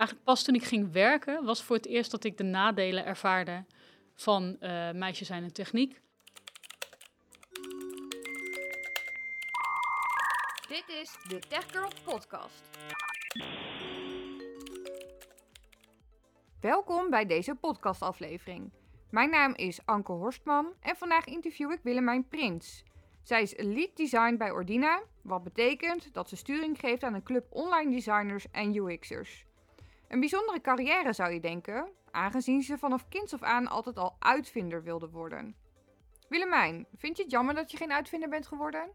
eigenlijk pas toen ik ging werken, was voor het eerst dat ik de nadelen ervaarde van uh, meisjes zijn en techniek. Dit is de Tech Girl Podcast. Welkom bij deze podcastaflevering. Mijn naam is Anke Horstman en vandaag interview ik Willemijn Prins. Zij is lead design bij Ordina, wat betekent dat ze sturing geeft aan een club online designers en UX'ers. Een bijzondere carrière zou je denken, aangezien ze vanaf kinds af aan altijd al uitvinder wilde worden. Willemijn, vind je het jammer dat je geen uitvinder bent geworden?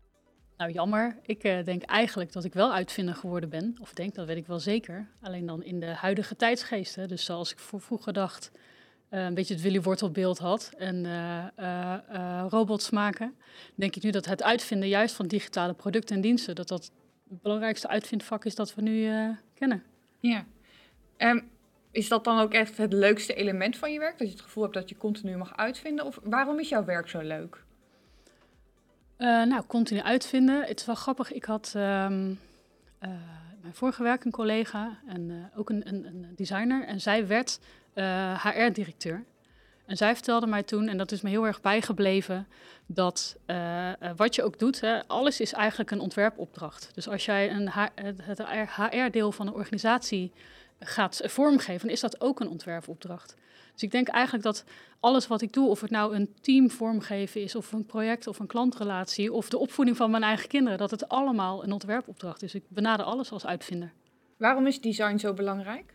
Nou, jammer. Ik uh, denk eigenlijk dat ik wel uitvinder geworden ben. Of denk, dat weet ik wel zeker. Alleen dan in de huidige tijdsgeest. Hè. Dus zoals ik voor vroeger dacht, uh, een beetje het Willy Wortelbeeld had en uh, robots maken, denk ik nu dat het uitvinden juist van digitale producten en diensten, dat dat het belangrijkste uitvindvak is dat we nu kennen. Ja. Um, is dat dan ook echt het leukste element van je werk? Dat je het gevoel hebt dat je continu mag uitvinden? Of waarom is jouw werk zo leuk? nou, continu uitvinden. Het is wel grappig. Ik had um, mijn vorige werk een collega en ook een, een, een designer. En zij werd HR-directeur. Eh, en zij vertelde mij toen, en dat is me heel erg bijgebleven, dat wat je ook doet, hè, alles is eigenlijk een ontwerpopdracht. Dus als jij een het HR-deel van een organisatie gaat vormgeven, is dat ook een ontwerpopdracht. Dus ik denk eigenlijk dat alles wat ik doe, of het nou een team vormgeven is, of een project of een klantrelatie, of de opvoeding van mijn eigen kinderen, dat het allemaal een ontwerpopdracht is. Ik benader alles als uitvinder. Waarom is design zo belangrijk?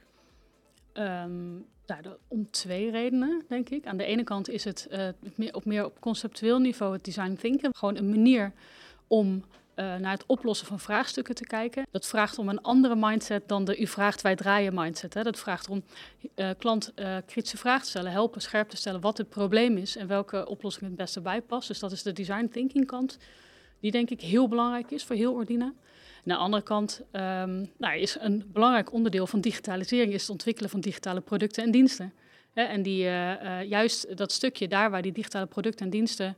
Um, nou, om twee redenen, denk ik. Aan de ene kant is het uh, meer, op meer op conceptueel niveau het design thinken. Gewoon een manier om uh, naar het oplossen van vraagstukken te kijken. Dat vraagt om een andere mindset dan de u vraagt, wij draaien mindset. Hè. Dat vraagt om uh, klant kritische vragen te stellen, helpen scherp te stellen wat het probleem is en welke oplossing het beste bij past. Dus dat is de design thinking kant, die denk ik heel belangrijk is voor heel Ordina. Aan de andere kant um, nou, is een belangrijk onderdeel van digitalisering is het ontwikkelen van digitale producten en diensten. en die, juist dat stukje daar waar die digitale producten en diensten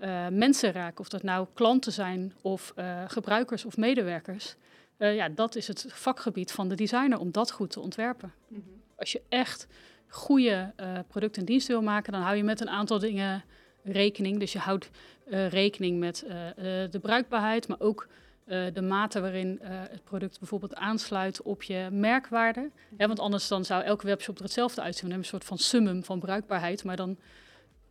uh, mensen raken, of dat nou klanten zijn of gebruikers of medewerkers, ja, dat is het vakgebied van de designer om dat goed te ontwerpen. Mm -hmm. Als je echt goede producten en diensten wil maken, dan hou je met een aantal dingen rekening. Dus je houdt rekening met de bruikbaarheid, maar ook de mate waarin het product bijvoorbeeld aansluit op je merkwaarde. Ja, want anders dan zou elke webshop er hetzelfde uitzien. We hebben een soort van summum van bruikbaarheid, maar dan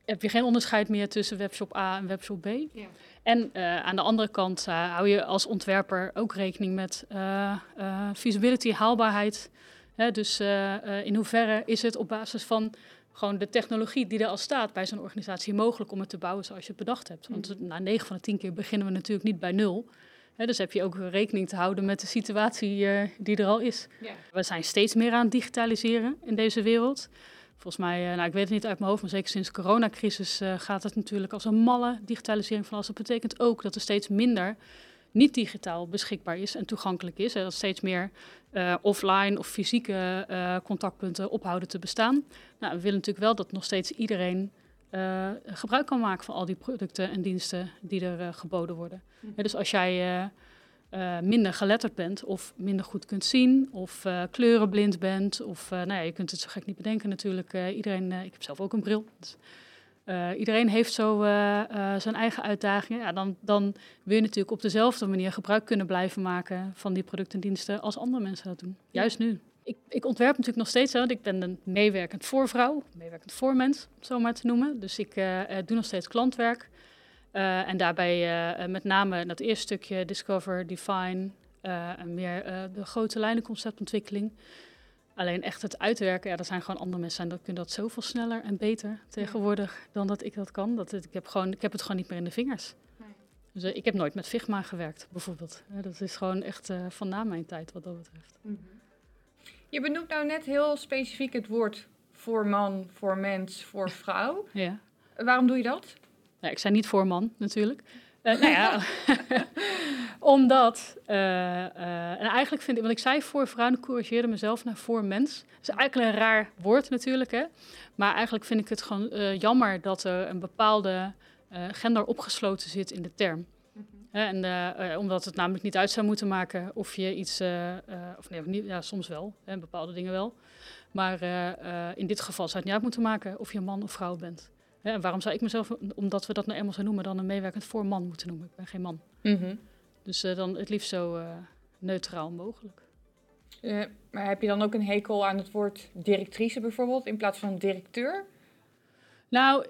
heb je geen onderscheid meer tussen webshop A en webshop B. Ja. En uh, aan de andere kant hou je als ontwerper ook rekening met feasibility, haalbaarheid. Hè, dus in hoeverre is het op basis van gewoon de technologie die er al staat bij zo'n organisatie mogelijk om het te bouwen zoals je het bedacht hebt. Want mm. na 9 van de 10 keer beginnen we natuurlijk niet bij nul dus heb je ook rekening te houden met de situatie uh, die er al is. Ja. We zijn steeds meer aan het digitaliseren in deze wereld. Volgens mij, uh, nou, ik weet het niet uit mijn hoofd, maar zeker sinds de coronacrisis uh, gaat het natuurlijk als een malle digitalisering van alles. Dat betekent ook dat er steeds minder niet digitaal beschikbaar is en toegankelijk is. En dat steeds meer offline of fysieke contactpunten ophouden te bestaan. Nou, we willen natuurlijk wel dat nog steeds iedereen uh, gebruik kan maken van al die producten en diensten die er geboden worden. Mm. dus als jij uh, minder geletterd bent of minder goed kunt zien of kleurenblind bent of nou ja, je kunt het zo gek niet bedenken natuurlijk. iedereen, ik heb zelf ook een bril. Dus, iedereen heeft zo zijn eigen uitdagingen. Ja, dan, dan wil je natuurlijk op dezelfde manier gebruik kunnen blijven maken van die producten en diensten als andere mensen dat doen. Juist nu. Ik, ik, ontwerp natuurlijk nog steeds, want ik ben een meewerkend voorvrouw, meewerkend voormens, om zo maar te noemen. Dus ik doe nog steeds klantwerk. Uh, en daarbij uh, met name dat eerste stukje Discover, Define en meer de grote lijnenconceptontwikkeling. Alleen echt het uitwerken, ja, dat zijn gewoon andere mensen. En dat kunnen dat zoveel sneller en beter tegenwoordig dan dat ik dat kan. Dat ik, heb gewoon, ik heb het gewoon niet meer in de vingers. Nee. Dus ik heb nooit met Figma gewerkt, bijvoorbeeld. dat is gewoon echt van na mijn tijd wat dat betreft. Mm -hmm. Je benoemt nou net heel specifiek het woord voor man, voor mens, voor vrouw. Ja. Waarom doe je dat? Ja, ik zei niet voor man, natuurlijk. Uh, nou ja, omdat, uh, uh, en eigenlijk vind ik, want ik zei voor vrouw en corrigeerde mezelf naar voor mens. Dat is eigenlijk een raar woord natuurlijk, hè. Maar eigenlijk vind ik het gewoon jammer dat er een bepaalde gender opgesloten zit in de term. en uh, omdat het namelijk niet uit zou moeten maken of je iets, of nee, niet, ja, soms wel, hè, bepaalde dingen wel. Maar in dit geval zou het niet uit moeten maken of je man of vrouw bent. En waarom zou ik mezelf, omdat we dat nou eenmaal zo noemen, dan een meewerkend voor man moeten noemen? Ik ben geen man. Mm Dus dan het liefst zo neutraal mogelijk. maar heb je dan ook een hekel aan het woord directrice bijvoorbeeld in plaats van directeur? Nou,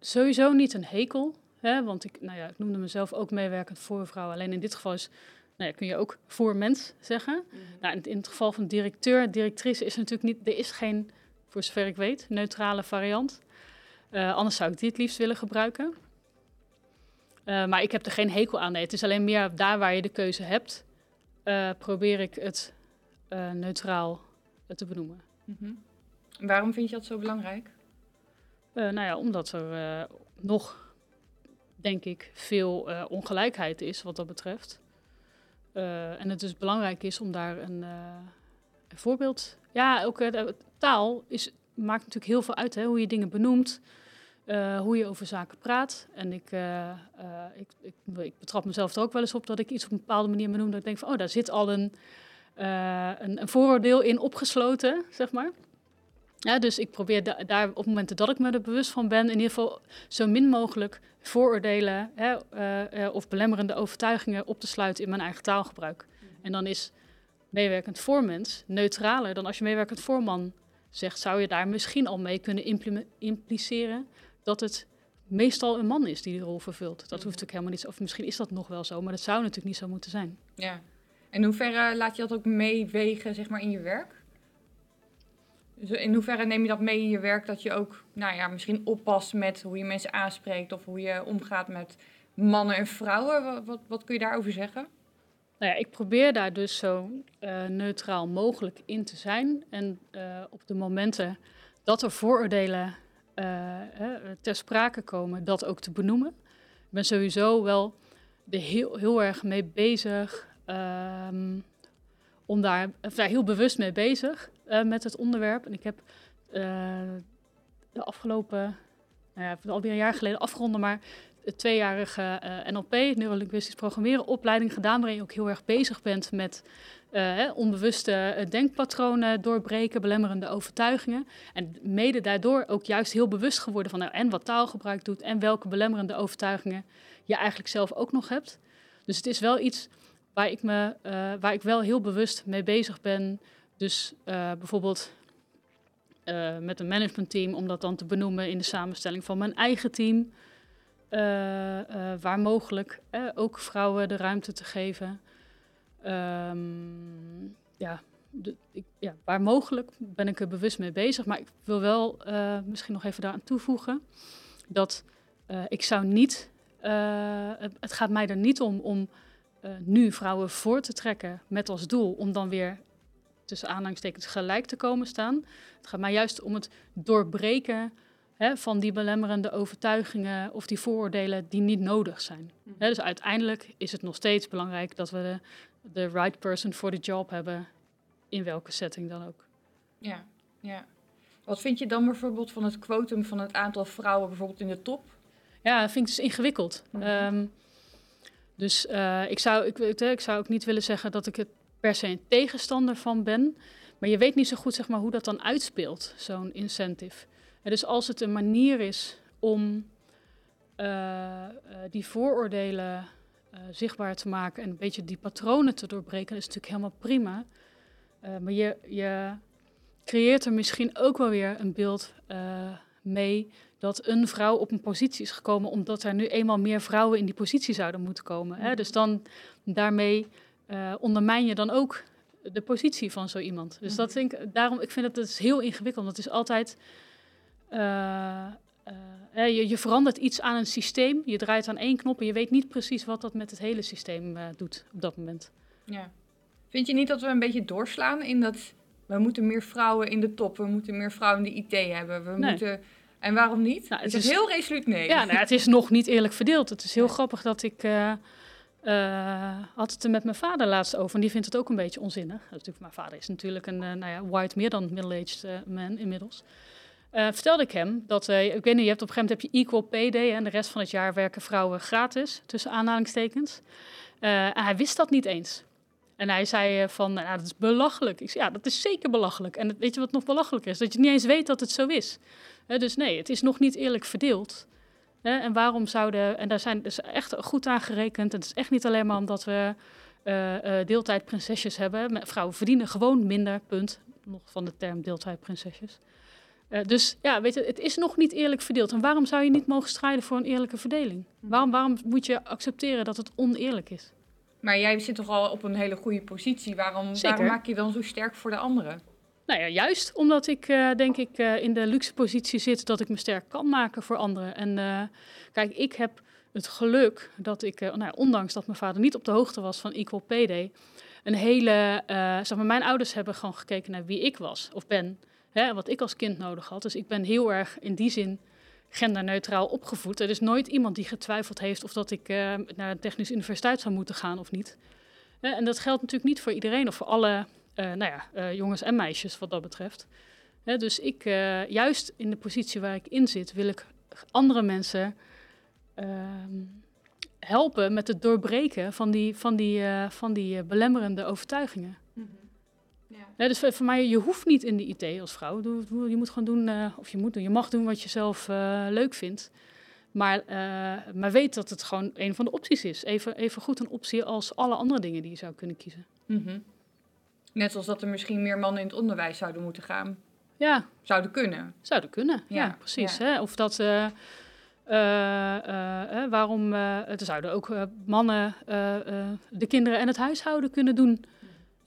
sowieso niet een hekel. Hè, want ik, nou ja, ik noemde mezelf ook meewerkend voor vrouw. Alleen in dit geval is, nou ja, kun je ook voor mens zeggen. Mhm. nou, in, in, het geval van directeur, directrice is natuurlijk niet, er is geen, voor zover ik weet, neutrale variant. Uh, anders zou ik die het liefst willen gebruiken. Uh, maar ik heb er geen hekel aan. Nee, het is alleen meer daar waar je de keuze hebt, uh, probeer ik het neutraal te benoemen. Mm -hmm. Waarom vind je dat zo belangrijk? nou ja, omdat er nog denk ik, veel ongelijkheid is wat dat betreft. En het dus belangrijk is om daar een, een voorbeeld. Ja, ook taal is, maakt natuurlijk heel veel uit, hè, hoe je dingen benoemt, hoe je over zaken praat. En ik, ik, ik, ik, betrap mezelf er ook wel eens op dat ik iets op een bepaalde manier benoem, dat ik denk van, oh, daar zit al een, een, een vooroordeel in opgesloten, zeg maar. Ja, dus ik probeer daar op momenten dat ik me er bewust van ben, in ieder geval zo min mogelijk vooroordelen hè, uh, uh, of belemmerende overtuigingen op te sluiten in mijn eigen taalgebruik. Mhm. En dan is meewerkend voormens neutraler dan als je meewerkend voorman zegt, zou je daar misschien al mee kunnen impliceren dat het meestal een man is die die rol vervult. Dat hoeft natuurlijk helemaal niet, of misschien is dat nog wel zo, maar dat zou natuurlijk niet zo moeten zijn. Ja. En in hoeverre laat je dat ook meewegen, zeg maar, in je werk? Dus in hoeverre neem je dat mee in je werk dat je ook, nou ja, misschien oppast met hoe je mensen aanspreekt of hoe je omgaat met mannen en vrouwen? Wat, wat, wat kun je daarover zeggen? Nou ja, ik probeer daar dus zo uh, neutraal mogelijk in te zijn. En uh, op de momenten dat er vooroordelen ter sprake komen, dat ook te benoemen. Ik ben sowieso wel heel, heel erg mee bezig. Um, om daar, heel bewust mee bezig. Met het onderwerp. En ik heb de afgelopen, nou ja, alweer een jaar geleden afgeronden, maar tweejarige uh, NLP, neurolinguistisch programmeren, opleiding gedaan, waarin je ook heel erg bezig bent met hè, onbewuste denkpatronen doorbreken, belemmerende overtuigingen. En mede daardoor ook juist heel bewust geworden van nou, en wat taalgebruik doet en welke belemmerende overtuigingen je eigenlijk zelf ook nog hebt. Dus het is wel iets waar ik, me, waar ik wel heel bewust mee bezig ben. Dus bijvoorbeeld met een managementteam, om dat dan te benoemen in de samenstelling van mijn eigen team. Uh, waar mogelijk ook vrouwen de ruimte te geven. Um, ja, de, ik, ja, waar mogelijk ben ik er bewust mee bezig. Maar ik wil wel misschien nog even daaraan toevoegen dat ik zou niet. Het, het, gaat mij er niet om om nu vrouwen voor te trekken met als doel om dan weer tussen aanhalingstekens gelijk te komen staan. Het gaat mij juist om het doorbreken hè, van die belemmerende overtuigingen of die vooroordelen die niet nodig zijn. Mm Hè, dus uiteindelijk is het nog steeds belangrijk dat we de, de right person for the job hebben, in welke setting dan ook. Ja, ja. Wat vind je dan bijvoorbeeld van het quotum van het aantal vrouwen bijvoorbeeld in de top? Ja, dat vind ik dus ingewikkeld. Mm -hmm. dus uh, ik, zou, ik, ik, zou ook niet willen zeggen dat ik het per se een tegenstander van ben. Maar je weet niet zo goed zeg maar, hoe dat dan uitspeelt, zo'n incentive. En dus als het een manier is om uh, uh, die vooroordelen uh, zichtbaar te maken en een beetje die patronen te doorbreken, is natuurlijk helemaal prima. maar je, je creëert er misschien ook wel weer een beeld mee dat een vrouw op een positie is gekomen omdat er nu eenmaal meer vrouwen in die positie zouden moeten komen. Hè? Dus dan daarmee ondermijn je dan ook de positie van zo iemand. Dus dat mhm. denk, daarom, ik vind dat het is heel ingewikkeld. Want het is altijd, uh, uh, je, je, verandert iets aan een systeem, je draait aan één knop en je weet niet precies wat dat met het hele systeem doet op dat moment. Ja. Vind je niet dat we een beetje doorslaan in dat we moeten meer vrouwen in de top, we moeten meer vrouwen in de IT hebben, we moeten... En waarom niet? Nou, het, is, heel resoluut nee. Ja, nou, het is nog niet eerlijk verdeeld. Het is heel grappig dat ik uh, had het er met mijn vader laatst over. En die vindt het ook een beetje onzinnig. natuurlijk, mijn vader is natuurlijk een uh, nou ja, white, meer dan middle-aged uh, man inmiddels. Eh, vertelde ik hem dat, uh, ik weet niet, je hebt op een gegeven moment heb je equal pay day en de rest van het jaar werken vrouwen gratis, tussen aanhalingstekens. en hij wist dat niet eens. En hij zei van, nou, dat is belachelijk. Ik zei, ja, dat is zeker belachelijk. En weet je wat nog belachelijker is? Dat je niet eens weet dat het zo is. dus nee, het is nog niet eerlijk verdeeld. en waarom zouden, en daar zijn dus echt goed aan gerekend. Het is echt niet alleen maar omdat we uh, deeltijdprinsesjes hebben. Vrouwen verdienen gewoon minder, punt. Nog van de term deeltijdprinsesjes. Uh, dus ja, weet je, het is nog niet eerlijk verdeeld. En waarom zou je niet mogen strijden voor een eerlijke verdeling? Mhm. Waarom, waarom moet je accepteren dat het oneerlijk is? Maar jij zit toch al op een hele goede positie. Waarom, waarom maak je dan zo sterk voor de anderen? Nou ja, juist omdat ik uh, denk ik uh, in de luxe positie zit dat ik me sterk kan maken voor anderen. En uh, kijk, ik heb het geluk dat ik, nou, ondanks dat mijn vader niet op de hoogte was van Equal Pay Day, een hele, zeg maar, mijn ouders hebben gewoon gekeken naar wie ik was of ben, hè, wat ik als kind nodig had. Dus ik ben heel erg in die zin genderneutraal opgevoed. Er is nooit iemand die getwijfeld heeft of dat ik naar een technische universiteit zou moeten gaan of niet. en dat geldt natuurlijk niet voor iedereen of voor alle uh, nou ja, uh, jongens en meisjes wat dat betreft. dus ik, juist in de positie waar ik in zit, wil ik andere mensen ehm, helpen met het doorbreken van die, van die, van die belemmerende overtuigingen. Ja. dus voor, voor, mij, je hoeft niet in de IT als vrouw. Je moet gewoon doen, of je moet doen, je mag doen wat je zelf leuk vindt. Maar, maar weet dat het gewoon een van de opties is. Even, even goed een optie als alle andere dingen die je zou kunnen kiezen. Mm -hmm. Net zoals dat er misschien meer mannen in het onderwijs zouden moeten gaan. Ja. Zouden kunnen. Zouden kunnen, ja, precies. Hè? Of dat... Uh, uh, waarom er zouden ook mannen de kinderen en het huishouden kunnen doen.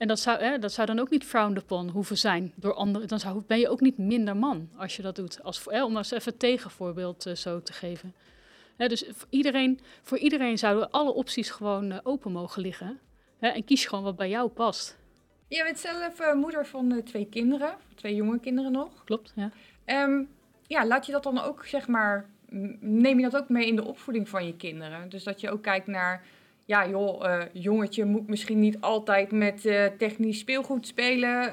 En dat zou, dat zou dan ook niet frowned upon hoeven zijn door anderen. Dan zou, ben je ook niet minder man als je dat doet. Als, om eens even een tegenvoorbeeld zo te geven. dus voor iedereen, voor iedereen zouden alle opties gewoon open mogen liggen. en kies gewoon wat bij jou past. Je bent zelf uh, moeder van twee kinderen, twee jonge kinderen nog. Klopt, ja. Um, ja, laat je dat dan ook, zeg maar, neem je dat ook mee in de opvoeding van je kinderen? Dus dat je ook kijkt naar, ja joh, uh, jongetje moet misschien niet altijd met technisch speelgoed spelen.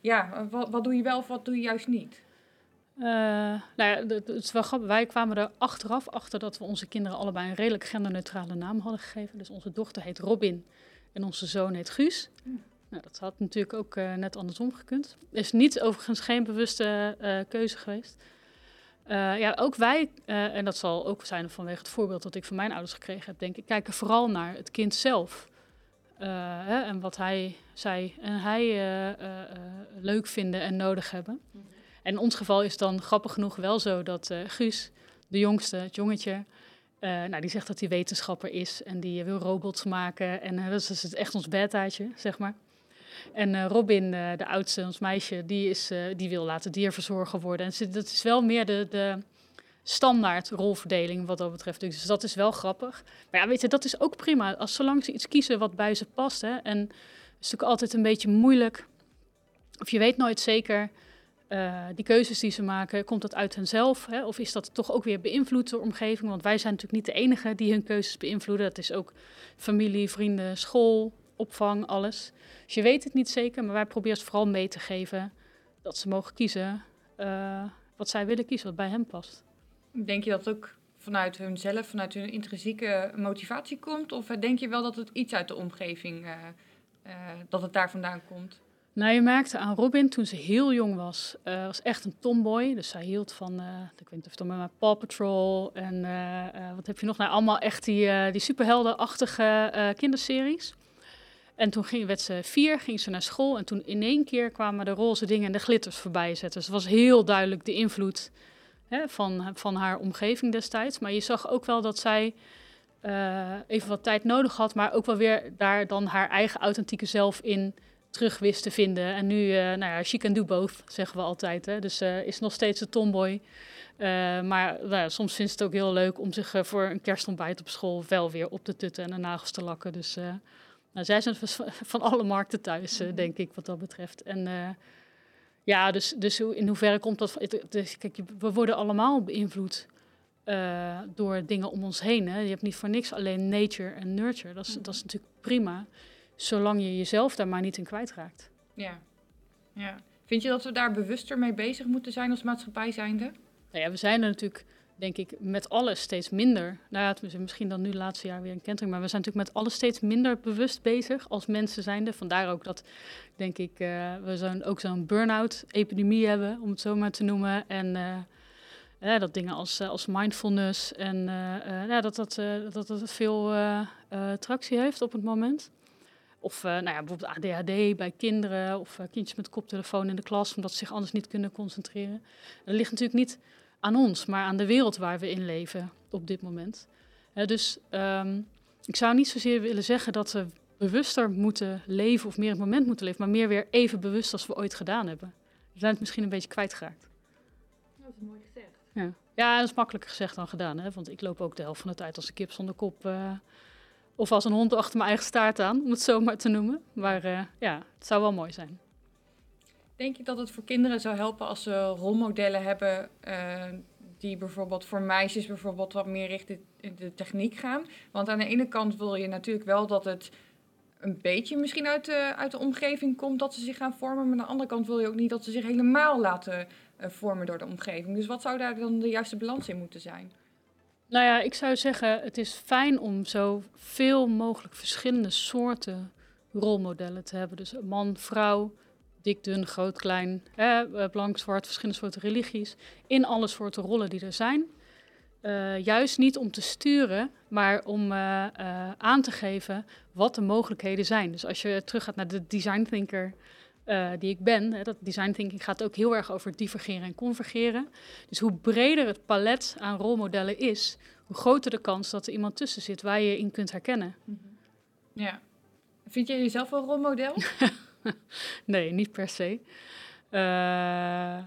ja, wat, wat doe je wel of wat doe je juist niet? nou ja, het is wel grappig. Wij kwamen er achteraf achter dat we onze kinderen allebei een redelijk genderneutrale naam hadden gegeven. Dus onze dochter heet Robin en onze zoon heet Guus. Mm. Nou, dat had natuurlijk ook uh, net andersom gekund. Is niet overigens geen bewuste uh, keuze geweest. Uh, ja, ook wij, en dat zal ook zijn vanwege het voorbeeld dat ik van mijn ouders gekregen heb, denk ik, kijken vooral naar het kind zelf. Hè, en wat hij, zij en hij leuk vinden en nodig hebben. Mhm. En in ons geval is dan grappig genoeg wel zo dat Guus, de jongste, het jongetje, nou, die zegt dat hij wetenschapper is en die wil robots maken. En dat is dus echt ons bedtijdje, zeg maar. En uh, Robin, uh, de oudste, ons meisje, die, is, uh, die wil laten dierverzorger worden. En dat is wel meer de, de standaard rolverdeling wat dat betreft. Dus dat is wel grappig. Maar ja, weet je, dat is ook prima. Als zolang ze iets kiezen wat bij ze past. Hè. En het is natuurlijk altijd een beetje moeilijk. Of je weet nooit zeker, die keuzes die ze maken, komt dat uit henzelf? Hè? Of is dat toch ook weer beïnvloed door omgeving? Want wij zijn natuurlijk niet de enige die hun keuzes beïnvloeden. Dat is ook familie, vrienden, school, opvang, alles. Dus je weet het niet zeker, maar wij proberen het vooral mee te geven dat ze mogen kiezen uh, wat zij willen kiezen, wat bij hen past. Denk je dat ook vanuit hunzelf, vanuit hun intrinsieke motivatie komt? Of denk je wel dat het iets uit de omgeving, uh, uh, dat het daar vandaan komt? Nou, je merkte aan Robin toen ze heel jong was, uh, was echt een tomboy. Dus zij hield van, ik weet niet of het dan met Paw Patrol en wat heb je nog? Nou, allemaal echt die, die superheldenachtige kinderseries. En toen ging, werd ze vier, ging ze naar school. En toen in één keer kwamen de roze dingen en de glitters voorbij zetten. Dus het was heel duidelijk de invloed hè, van, van haar omgeving destijds. Maar je zag ook wel dat zij uh, even wat tijd nodig had. Maar ook wel weer daar dan haar eigen authentieke zelf in terug wist te vinden. En nu, uh, nou ja, she can do both, zeggen we altijd. Hè. Dus uh, is nog steeds een tomboy. maar nou, soms vindt ze het ook heel leuk om zich voor een kerstontbijt op school wel weer op te tutten en de nagels te lakken. Dus nou, zij zijn van alle markten thuis, uh, denk ik, wat dat betreft. En uh, ja, dus, dus in hoeverre komt dat... Dus, kijk, we worden allemaal beïnvloed uh, door dingen om ons heen. Hè. Je hebt niet voor niks alleen nature en nurture. Dat is, dat is natuurlijk prima, zolang je jezelf daar maar niet in kwijtraakt. Ja, ja. Vind je dat we daar bewuster mee bezig moeten zijn als maatschappij zijnde? Nou ja, we zijn er natuurlijk, denk ik, met alles steeds minder. Nou ja, misschien dan nu het laatste jaar weer een kentering, maar we zijn natuurlijk met alles steeds minder bewust bezig als mensen zijnde. Vandaar ook dat, denk ik, uh, we zo'n, ook zo'n burn-out-epidemie hebben, om het zo maar te noemen. En uh, dat dingen als, als mindfulness en ja, dat, dat, dat dat veel tractie heeft op het moment. Of nou ja, bijvoorbeeld ADHD bij kinderen of kindjes met koptelefoon in de klas, omdat ze zich anders niet kunnen concentreren. Dat ligt natuurlijk niet aan ons, maar aan de wereld waar we in leven op dit moment. dus um, ik zou niet zozeer willen zeggen dat we bewuster moeten leven of meer het moment moeten leven, maar meer weer even bewust als we ooit gedaan hebben. We zijn het misschien een beetje kwijtgeraakt. Dat is mooi gezegd. Ja, ja dat is makkelijker gezegd dan gedaan, hè? want ik loop ook de helft van de tijd als een kip zonder kop. Uh, of als een hond achter mijn eigen staart aan, om het zo maar te noemen. Maar uh, ja, het zou wel mooi zijn. Denk je dat het voor kinderen zou helpen als ze rolmodellen hebben uh, die bijvoorbeeld voor meisjes bijvoorbeeld wat meer richting de techniek gaan? Want aan de ene kant wil je natuurlijk wel dat het een beetje misschien uit de, uit de omgeving komt dat ze zich gaan vormen. Maar aan de andere kant wil je ook niet dat ze zich helemaal laten uh, vormen door de omgeving. Dus wat zou daar dan de juiste balans in moeten zijn? Nou ja, ik zou zeggen, het is fijn om zo veel mogelijk verschillende soorten rolmodellen te hebben. Dus man, vrouw, dik, dun, groot, klein, eh, blank, zwart, verschillende soorten religies, in alle soorten rollen die er zijn. Uh, juist niet om te sturen, maar om uh, uh, aan te geven wat de mogelijkheden zijn. Dus als je teruggaat naar de design thinker die ik ben, hè, dat design thinking gaat ook heel erg over divergeren en convergeren. Dus hoe breder het palet aan rolmodellen is, hoe groter de kans dat er iemand tussen zit waar je in kunt herkennen. Mhm. Ja. Vind jij jezelf een rolmodel? nee, niet per se. Uh,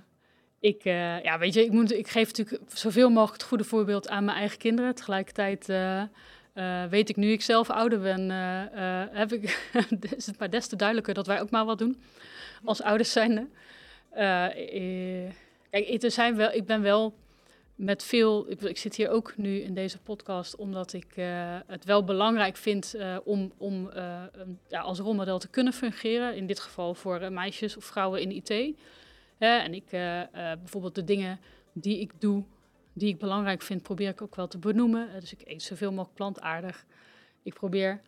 ik, uh, ja, weet je, ik, moet, ik geef natuurlijk zoveel mogelijk het goede voorbeeld aan mijn eigen kinderen. Tegelijkertijd uh, weet ik nu ik zelf ouder ben, heb ik, is het maar des te duidelijker dat wij ook maar wat doen als ouders zijnde. kijk, zijn wel, ik ben wel met veel. Ik, zit hier ook nu in deze podcast omdat ik uh, het wel belangrijk vind uh, om, om uh, ja, als rolmodel te kunnen fungeren. In dit geval voor meisjes of vrouwen in IT. en ik bijvoorbeeld de dingen die ik doe, die ik belangrijk vind, probeer ik ook wel te benoemen. dus ik eet zoveel mogelijk plantaardig. Ik probeer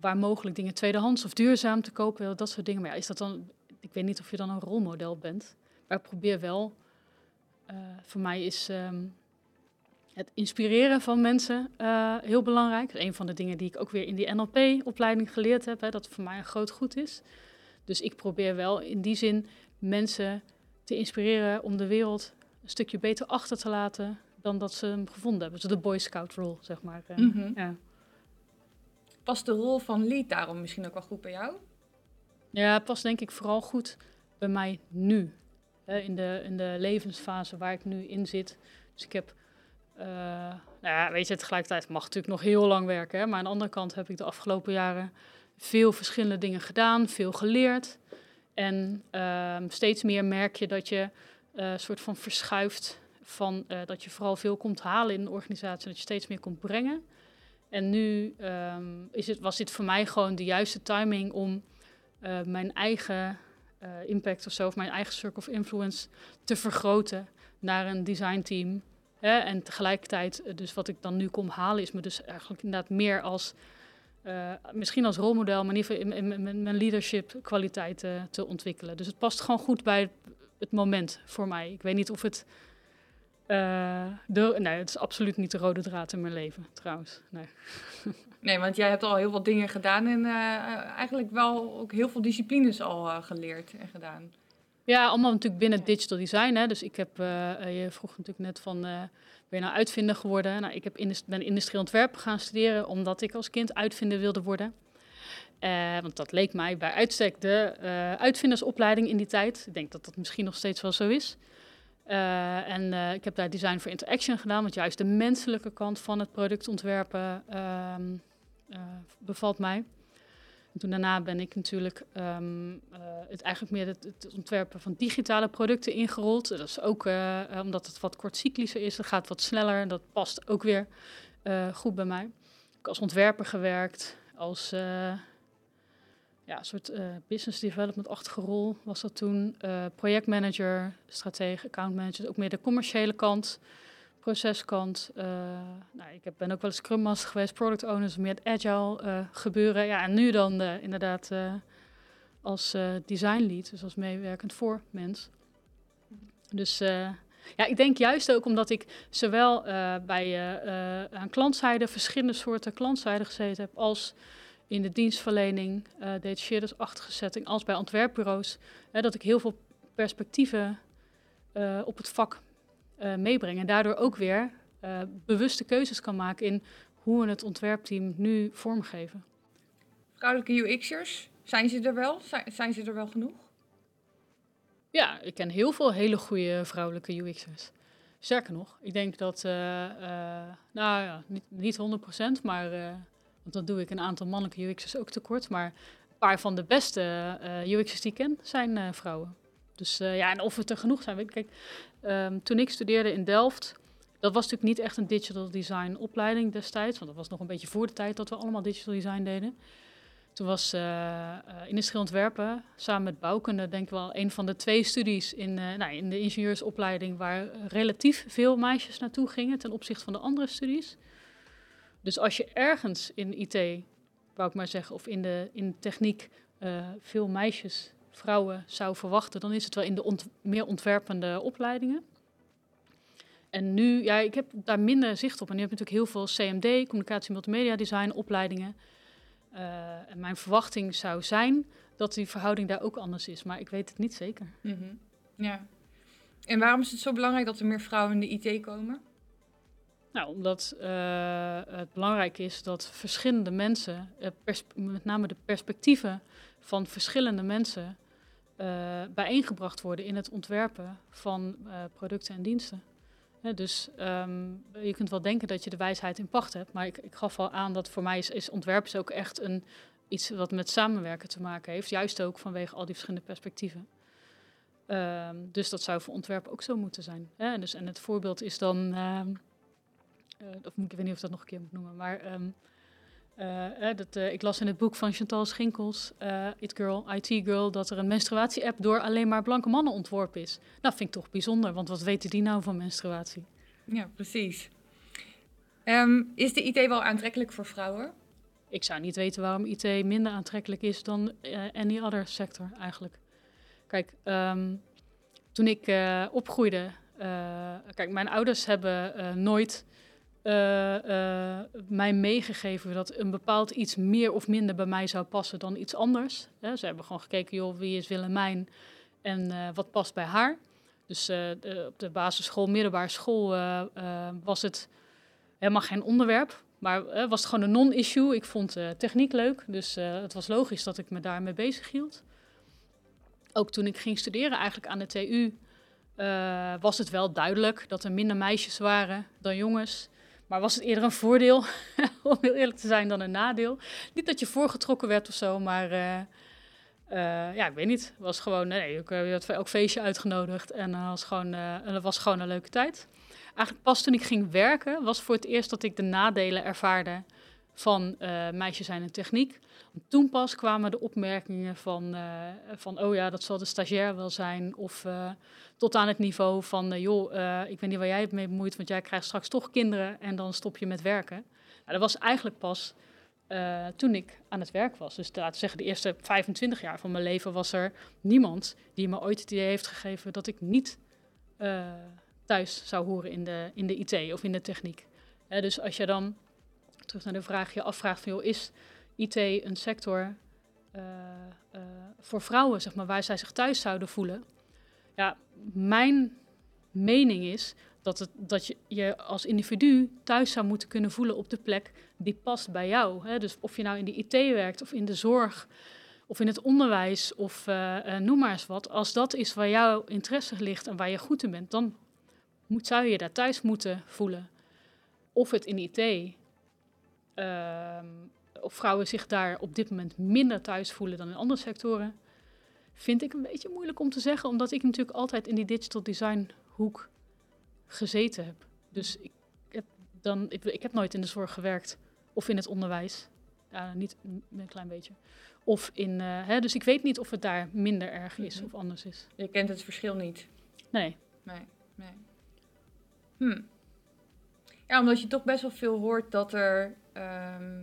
waar mogelijk dingen tweedehands of duurzaam te kopen, dat soort dingen. Maar ja, is dat dan? Ik weet niet of je dan een rolmodel bent, maar ik probeer wel voor mij is um, het inspireren van mensen uh, heel belangrijk. Dat is een van de dingen die ik ook weer in die NLP-opleiding geleerd heb, hè, dat het voor mij een groot goed is. Dus ik probeer wel in die zin mensen te inspireren om de wereld een stukje beter achter te laten dan dat ze hem gevonden hebben. Dus de Boy Scout rol, zeg maar. Mm -hmm. ja. Past de rol van lead daarom misschien ook wel goed bij jou? Ja, past denk ik vooral goed bij mij nu in, de, in de levensfase waar ik nu in zit. Dus ik heb, uh, nou ja, weet je, tegelijkertijd mag natuurlijk nog heel lang werken. Hè, maar aan de andere kant heb ik de afgelopen jaren veel verschillende dingen gedaan, veel geleerd. En uh, steeds meer merk je dat je uh, soort van verschuift van uh, dat je vooral veel komt halen in een organisatie, dat je steeds meer komt brengen. En nu um, is het, was dit voor mij gewoon de juiste timing om mijn eigen uh, impact of zo, of mijn eigen circle of influence te vergroten naar een designteam. Hè? En tegelijkertijd, uh, dus wat ik dan nu kom halen, is me dus eigenlijk inderdaad meer als, uh, misschien als rolmodel, maar in ieder geval in mijn leadership kwaliteiten te ontwikkelen. Dus het past gewoon goed bij het moment voor mij. Ik weet niet of het. de, nee, het is absoluut niet de rode draad in mijn leven, trouwens. Nee. Nee, want jij hebt al heel veel dingen gedaan en uh, eigenlijk wel ook heel veel disciplines al uh, geleerd en gedaan. Ja, allemaal natuurlijk binnen digital design. Hè. Dus ik heb, je vroeg natuurlijk net van, ben je nou uitvinder geworden? Nou, ik heb ben industrieel ontwerp gaan studeren omdat ik als kind uitvinder wilde worden. want dat leek mij bij uitstek de uitvindersopleiding in die tijd. Ik denk dat dat misschien nog steeds wel zo is. En ik heb daar design for interaction gedaan, want juist de menselijke kant van het product ontwerpen uh, bevalt mij. En toen daarna ben ik natuurlijk um, het eigenlijk meer het, ontwerpen van digitale producten ingerold. Dat is ook omdat het wat kortcyclischer is, het gaat wat sneller. Dat past ook weer goed bij mij. Ik als ontwerper gewerkt, als ja, soort business development-achtige rol was dat toen. projectmanager, stratege, accountmanager, ook meer de commerciële kant proceskant. Uh, nou, ik ben ook wel eens Scrum Master geweest, product owners, meer het agile uh, gebeuren. Ja, en nu dan uh, inderdaad als design lead, dus als meewerkend voor mens. Dus ja, ik denk juist ook omdat ik zowel bij aan klantzijde verschillende soorten klantzijde gezeten heb, als in de dienstverlening, uh, shareders-achtige setting, als bij ontwerpbureaus, dat ik heel veel perspectieven op het vak uh, meebrengen. En daardoor ook weer uh, bewuste keuzes kan maken in hoe we het ontwerpteam nu vormgeven. Vrouwelijke UX'ers, zijn ze er wel? Zijn, zijn ze er wel genoeg? Ja, ik ken heel veel hele goede vrouwelijke UX'ers. Sterker nog, ik denk dat, uh, nou ja, niet, niet 100%, maar, want dan doe ik een aantal mannelijke UX'ers ook tekort. Maar een paar van de beste UX'ers die ik ken zijn vrouwen. Dus ja, en of het er genoeg zijn. Kijk, Ehm, toen ik studeerde in Delft, dat was natuurlijk niet echt een digital design opleiding destijds, want dat was nog een beetje voor de tijd dat we allemaal digital design deden. Toen was uh, ontwerpen samen met bouwkunde denk ik wel een van de twee studies in, uh, nou, in de ingenieursopleiding waar relatief veel meisjes naartoe gingen ten opzichte van de andere studies. Dus als je ergens in IT, wou ik maar zeggen, of in de, in techniek veel meisjes vrouwen zou verwachten, dan is het wel in de meer ontwerpende opleidingen. En nu, ja, ik heb daar minder zicht op. En nu heb je natuurlijk heel veel CMD, communicatie multimedia design opleidingen. Uh, en mijn verwachting zou zijn dat die verhouding daar ook anders is, maar ik weet het niet zeker. -hmm. Ja. En waarom is het zo belangrijk dat er meer vrouwen in de IT komen? Nou, omdat uh, het belangrijk is dat verschillende mensen, uh, met name de perspectieven van verschillende mensen, uh, bijeengebracht worden in het ontwerpen van producten en diensten. dus um, je kunt wel denken dat je de wijsheid in pacht hebt, maar ik, ik gaf al aan dat voor mij is, is ontwerpen ook echt een, iets wat met samenwerken te maken heeft, juist ook vanwege al die verschillende perspectieven. Um, dus dat zou voor ontwerpen ook zo moeten zijn. Hè? Dus, en het voorbeeld is dan, uh, of ik weet niet of ik dat nog een keer moet noemen, maar um, uh, dat, uh, ik las in het boek van Chantal Schinkels, uh, It Girl, IT Girl, dat er een menstruatie-app door alleen maar blanke mannen ontworpen is. Nou, vind ik toch bijzonder, want wat weten die nou van menstruatie? Ja, precies. Um, is de IT wel aantrekkelijk voor vrouwen? Ik zou niet weten waarom IT minder aantrekkelijk is dan any other sector eigenlijk. Kijk, um, toen ik opgroeide, kijk, mijn ouders hebben nooit uh, uh, mij meegegeven dat een bepaald iets meer of minder bij mij zou passen dan iets anders. Ze hebben gewoon gekeken, joh, wie is Willemijn en uh, wat past bij haar. Dus op de basisschool, middelbare school was het helemaal geen onderwerp. Maar was het gewoon een non-issue. Ik vond techniek leuk, dus het was logisch dat ik me daarmee bezig hield. Ook toen ik ging studeren eigenlijk aan de TU, was het wel duidelijk dat er minder meisjes waren dan jongens. Maar was het eerder een voordeel, om heel eerlijk te zijn, dan een nadeel? Niet dat je voorgetrokken werd of zo, maar uh, uh, ja, ik weet niet. Het was gewoon, nee, ik werd ook feestje uitgenodigd en uh, was gewoon, het was gewoon een leuke tijd. Eigenlijk pas toen ik ging werken, was voor het eerst dat ik de nadelen ervaarde van meisjes zijn en techniek. Toen pas kwamen de opmerkingen van, van, oh ja, dat zal de stagiair wel zijn. Of tot aan het niveau van, joh, ik weet niet waar jij het mee bemoeit, want jij krijgt straks toch kinderen en dan stop je met werken. Nou, dat was eigenlijk pas toen ik aan het werk was. Dus laten we zeggen, de eerste 25 jaar van mijn leven was er niemand die me ooit het idee heeft gegeven dat ik niet thuis zou horen in de, in de IT of in de techniek. dus als je dan terug naar de vraag je afvraagt van, joh, is IT een sector voor vrouwen, zeg maar, waar zij zich thuis zouden voelen? Ja, mijn mening is dat, het, dat je je als individu thuis zou moeten kunnen voelen op de plek die past bij jou. Hè? Dus of je nou in de IT werkt of in de zorg of in het onderwijs of uh, noem maar eens wat. Als dat is waar jouw interesse ligt en waar je goed in bent, dan moet, zou je daar thuis moeten voelen. Of het in IT, of vrouwen zich daar op dit moment minder thuis voelen dan in andere sectoren vind ik een beetje moeilijk om te zeggen, omdat ik natuurlijk altijd in die digital design hoek gezeten heb. Dus ik heb, dan, ik, ik heb nooit in de zorg gewerkt of in het onderwijs. Ja, niet een, een klein beetje. Of in, eh, hè, dus ik weet niet of het daar minder erg is Mhm. of anders is. Je kent het verschil niet. Nee. Nee, nee. Hm. Ja, omdat je toch best wel veel hoort dat er, ehm,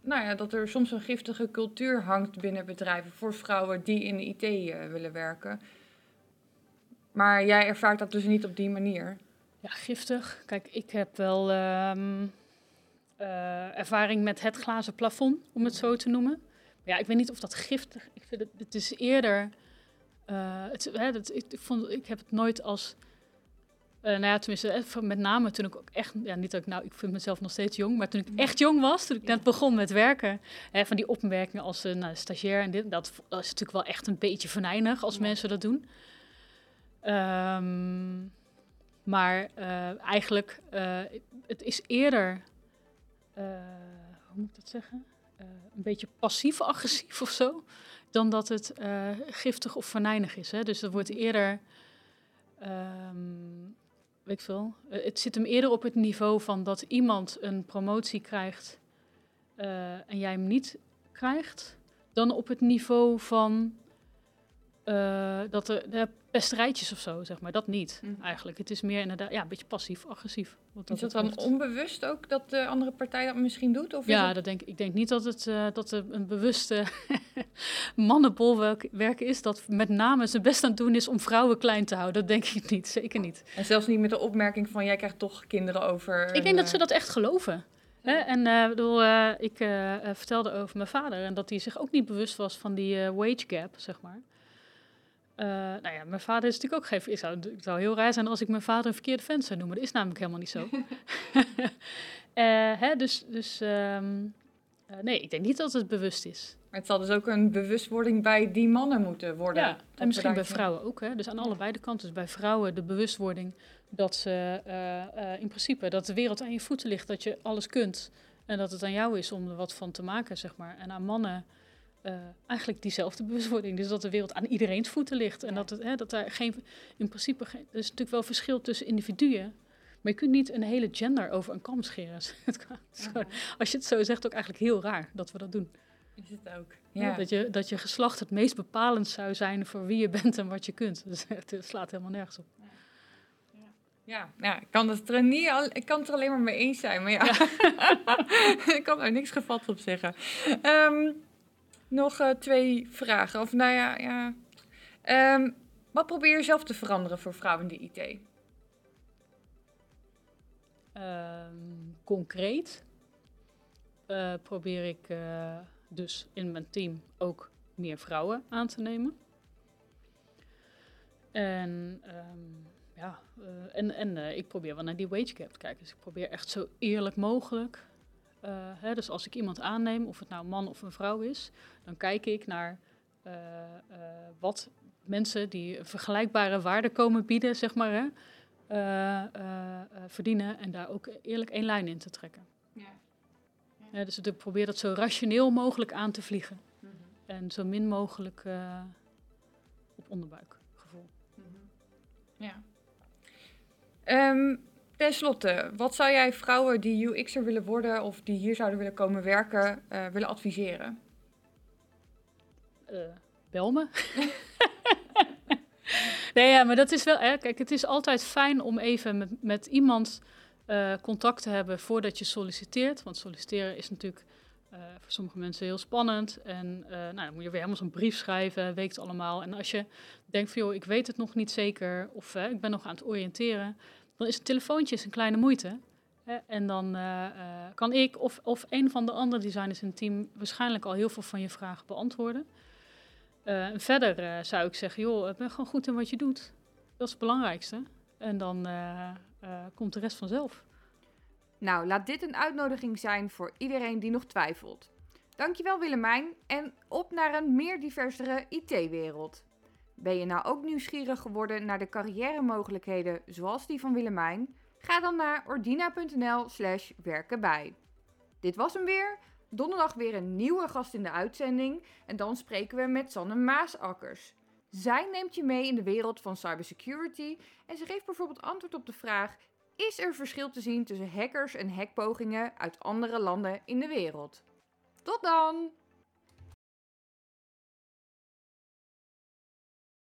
nou ja, dat er soms een giftige cultuur hangt binnen bedrijven voor vrouwen die in de IT eh, willen werken. Maar jij ervaart dat dus niet op die manier. Ja, giftig. Kijk, ik heb wel ehm, eh, ervaring met het glazen plafond, om het zo te noemen. Maar ja, ik weet niet of dat giftig... Ik vind het, het is eerder... eh, het, hè, dat, ik, ik, vond, ik heb het nooit als... eh, nou ja, tenminste, eh, met name toen ik ook echt... Ja, niet dat ik nou... Ik vind mezelf nog steeds jong. Maar toen ik echt jong was, toen ik net begon met werken... Hè, van die opmerkingen als eh, nou, stagiair en dit... Dat, dat is natuurlijk wel echt een beetje venijnig als Ja. mensen dat doen. Ehm, maar eigenlijk, het is eerder, hoe moet ik dat zeggen? Een beetje passief-agressief of zo, dan dat het giftig of venijnig is. Hè? Dus er wordt eerder, ehm, weet ik veel, eh, het zit hem eerder op het niveau van dat iemand een promotie krijgt eh, en jij hem niet krijgt, dan op het niveau van eh, dat er de pesterijtjes of zo, zeg maar. Dat niet, Mhm. eigenlijk. Het is meer inderdaad ja, een beetje passief-agressief. is dat dan onbewust ook dat de andere partij dat misschien doet? Of Ja, dat denk, ik denk niet dat het eh, dat er een bewuste mannenbolwerk werk is... dat met name zijn best aan het doen is om vrouwen klein te houden. Dat denk ik niet, zeker niet. En zelfs niet met de opmerking van jij krijgt toch kinderen over. Ik denk dat eh, ze dat echt geloven. En eh, bedoel, ik vertelde over mijn vader en dat hij zich ook niet bewust was van die wage gap, zeg maar. Eh, nou ja, mijn vader is natuurlijk ook geen... Zou, het zou heel raar zijn als ik mijn vader een verkeerde vent zou noemen. Dat is namelijk helemaal niet zo. Eh, hè, dus dus ehm, eh, nee, ik denk niet dat het bewust is. Maar het zal dus ook een bewustwording bij die mannen moeten worden. Ja, en misschien bij vrouwen ook. Hè? Dus aan allebei de kanten. Dus bij vrouwen de bewustwording dat ze in principe dat de wereld aan je voeten ligt, dat je alles kunt en dat het aan jou is om er wat van te maken, zeg maar. En aan mannen eh, eigenlijk diezelfde bewustwording, dus dat de wereld aan iedereen's voeten ligt en Ja. dat het, hè, dat daar geen, in principe, geen, er is natuurlijk wel verschil tussen individuen. Maar je kunt niet een hele gender over een kam scheren. Gewoon- Als je het zo zegt, ook eigenlijk heel raar dat we dat doen. Is het ook. Ja. Ja. Dat, je, dat je geslacht het meest bepalend zou zijn voor wie je bent en wat je kunt. Dus het slaat helemaal nergens op. Ja, ja, ik kan het er niet al, ik kan het er alleen maar mee eens zijn, maar ja, ik kan er niks gevat op zeggen. Ehm, nog eh, twee vragen, of nou ja, ja. Ehm, wat probeer je zelf te veranderen voor vrouwen in de IT? Ehm, concreet eh, probeer ik eh, dus in mijn team ook meer vrouwen aan te nemen. En ehm, ja, en, en ik probeer wel naar die wage gap te kijken. Dus ik probeer echt zo eerlijk mogelijk. Eh, hè, dus als ik iemand aanneem, of het nou een man of een vrouw is, dan kijk ik naar eh, eh, wat mensen die een vergelijkbare waarde komen bieden, zeg maar, hè, verdienen en daar ook eerlijk één lijn in te trekken. Ja, dus ik probeer dat zo rationeel mogelijk aan te vliegen en zo min mogelijk op onderbuikgevoel. Ja. Ehm, ten slotte, wat zou jij vrouwen die UX'er willen worden of die hier zouden willen komen werken, eh, willen adviseren? Eh, bel me. nee, ja, maar dat is wel. Hè, kijk, het is altijd fijn om even met, met iemand eh, contact te hebben voordat je solliciteert. Want solliciteren is natuurlijk voor sommige mensen heel spannend. En nou, dan moet je weer helemaal zo'n brief schrijven, weet het allemaal. En als je denkt van, joh, ik weet het nog niet zeker, of ik ben nog aan het oriënteren, dan is een telefoontje een kleine moeite. Hè, en dan eh, eh, kan ik of, of een van de andere designers in het team waarschijnlijk al heel veel van je vragen beantwoorden. En verder zou ik zeggen, joh, ben gewoon goed in wat je doet. Dat is het belangrijkste. En dan komt de rest vanzelf. Nou, laat dit een uitnodiging zijn voor iedereen die nog twijfelt. Dankjewel Willemijn en op naar een meer diversere IT-wereld. Ben je nou ook nieuwsgierig geworden naar de carrière-mogelijkheden zoals die van Willemijn? Ga dan naar ordina.nl slash werkenbij. Dit was hem weer. Donderdag weer een nieuwe gast in de uitzending en dan spreken we met Sanne Maasakkers. Zij neemt je mee in de wereld van cybersecurity en ze geeft bijvoorbeeld antwoord op de vraag: is er verschil te zien tussen hackers en hackpogingen uit andere landen in de wereld? Tot dan!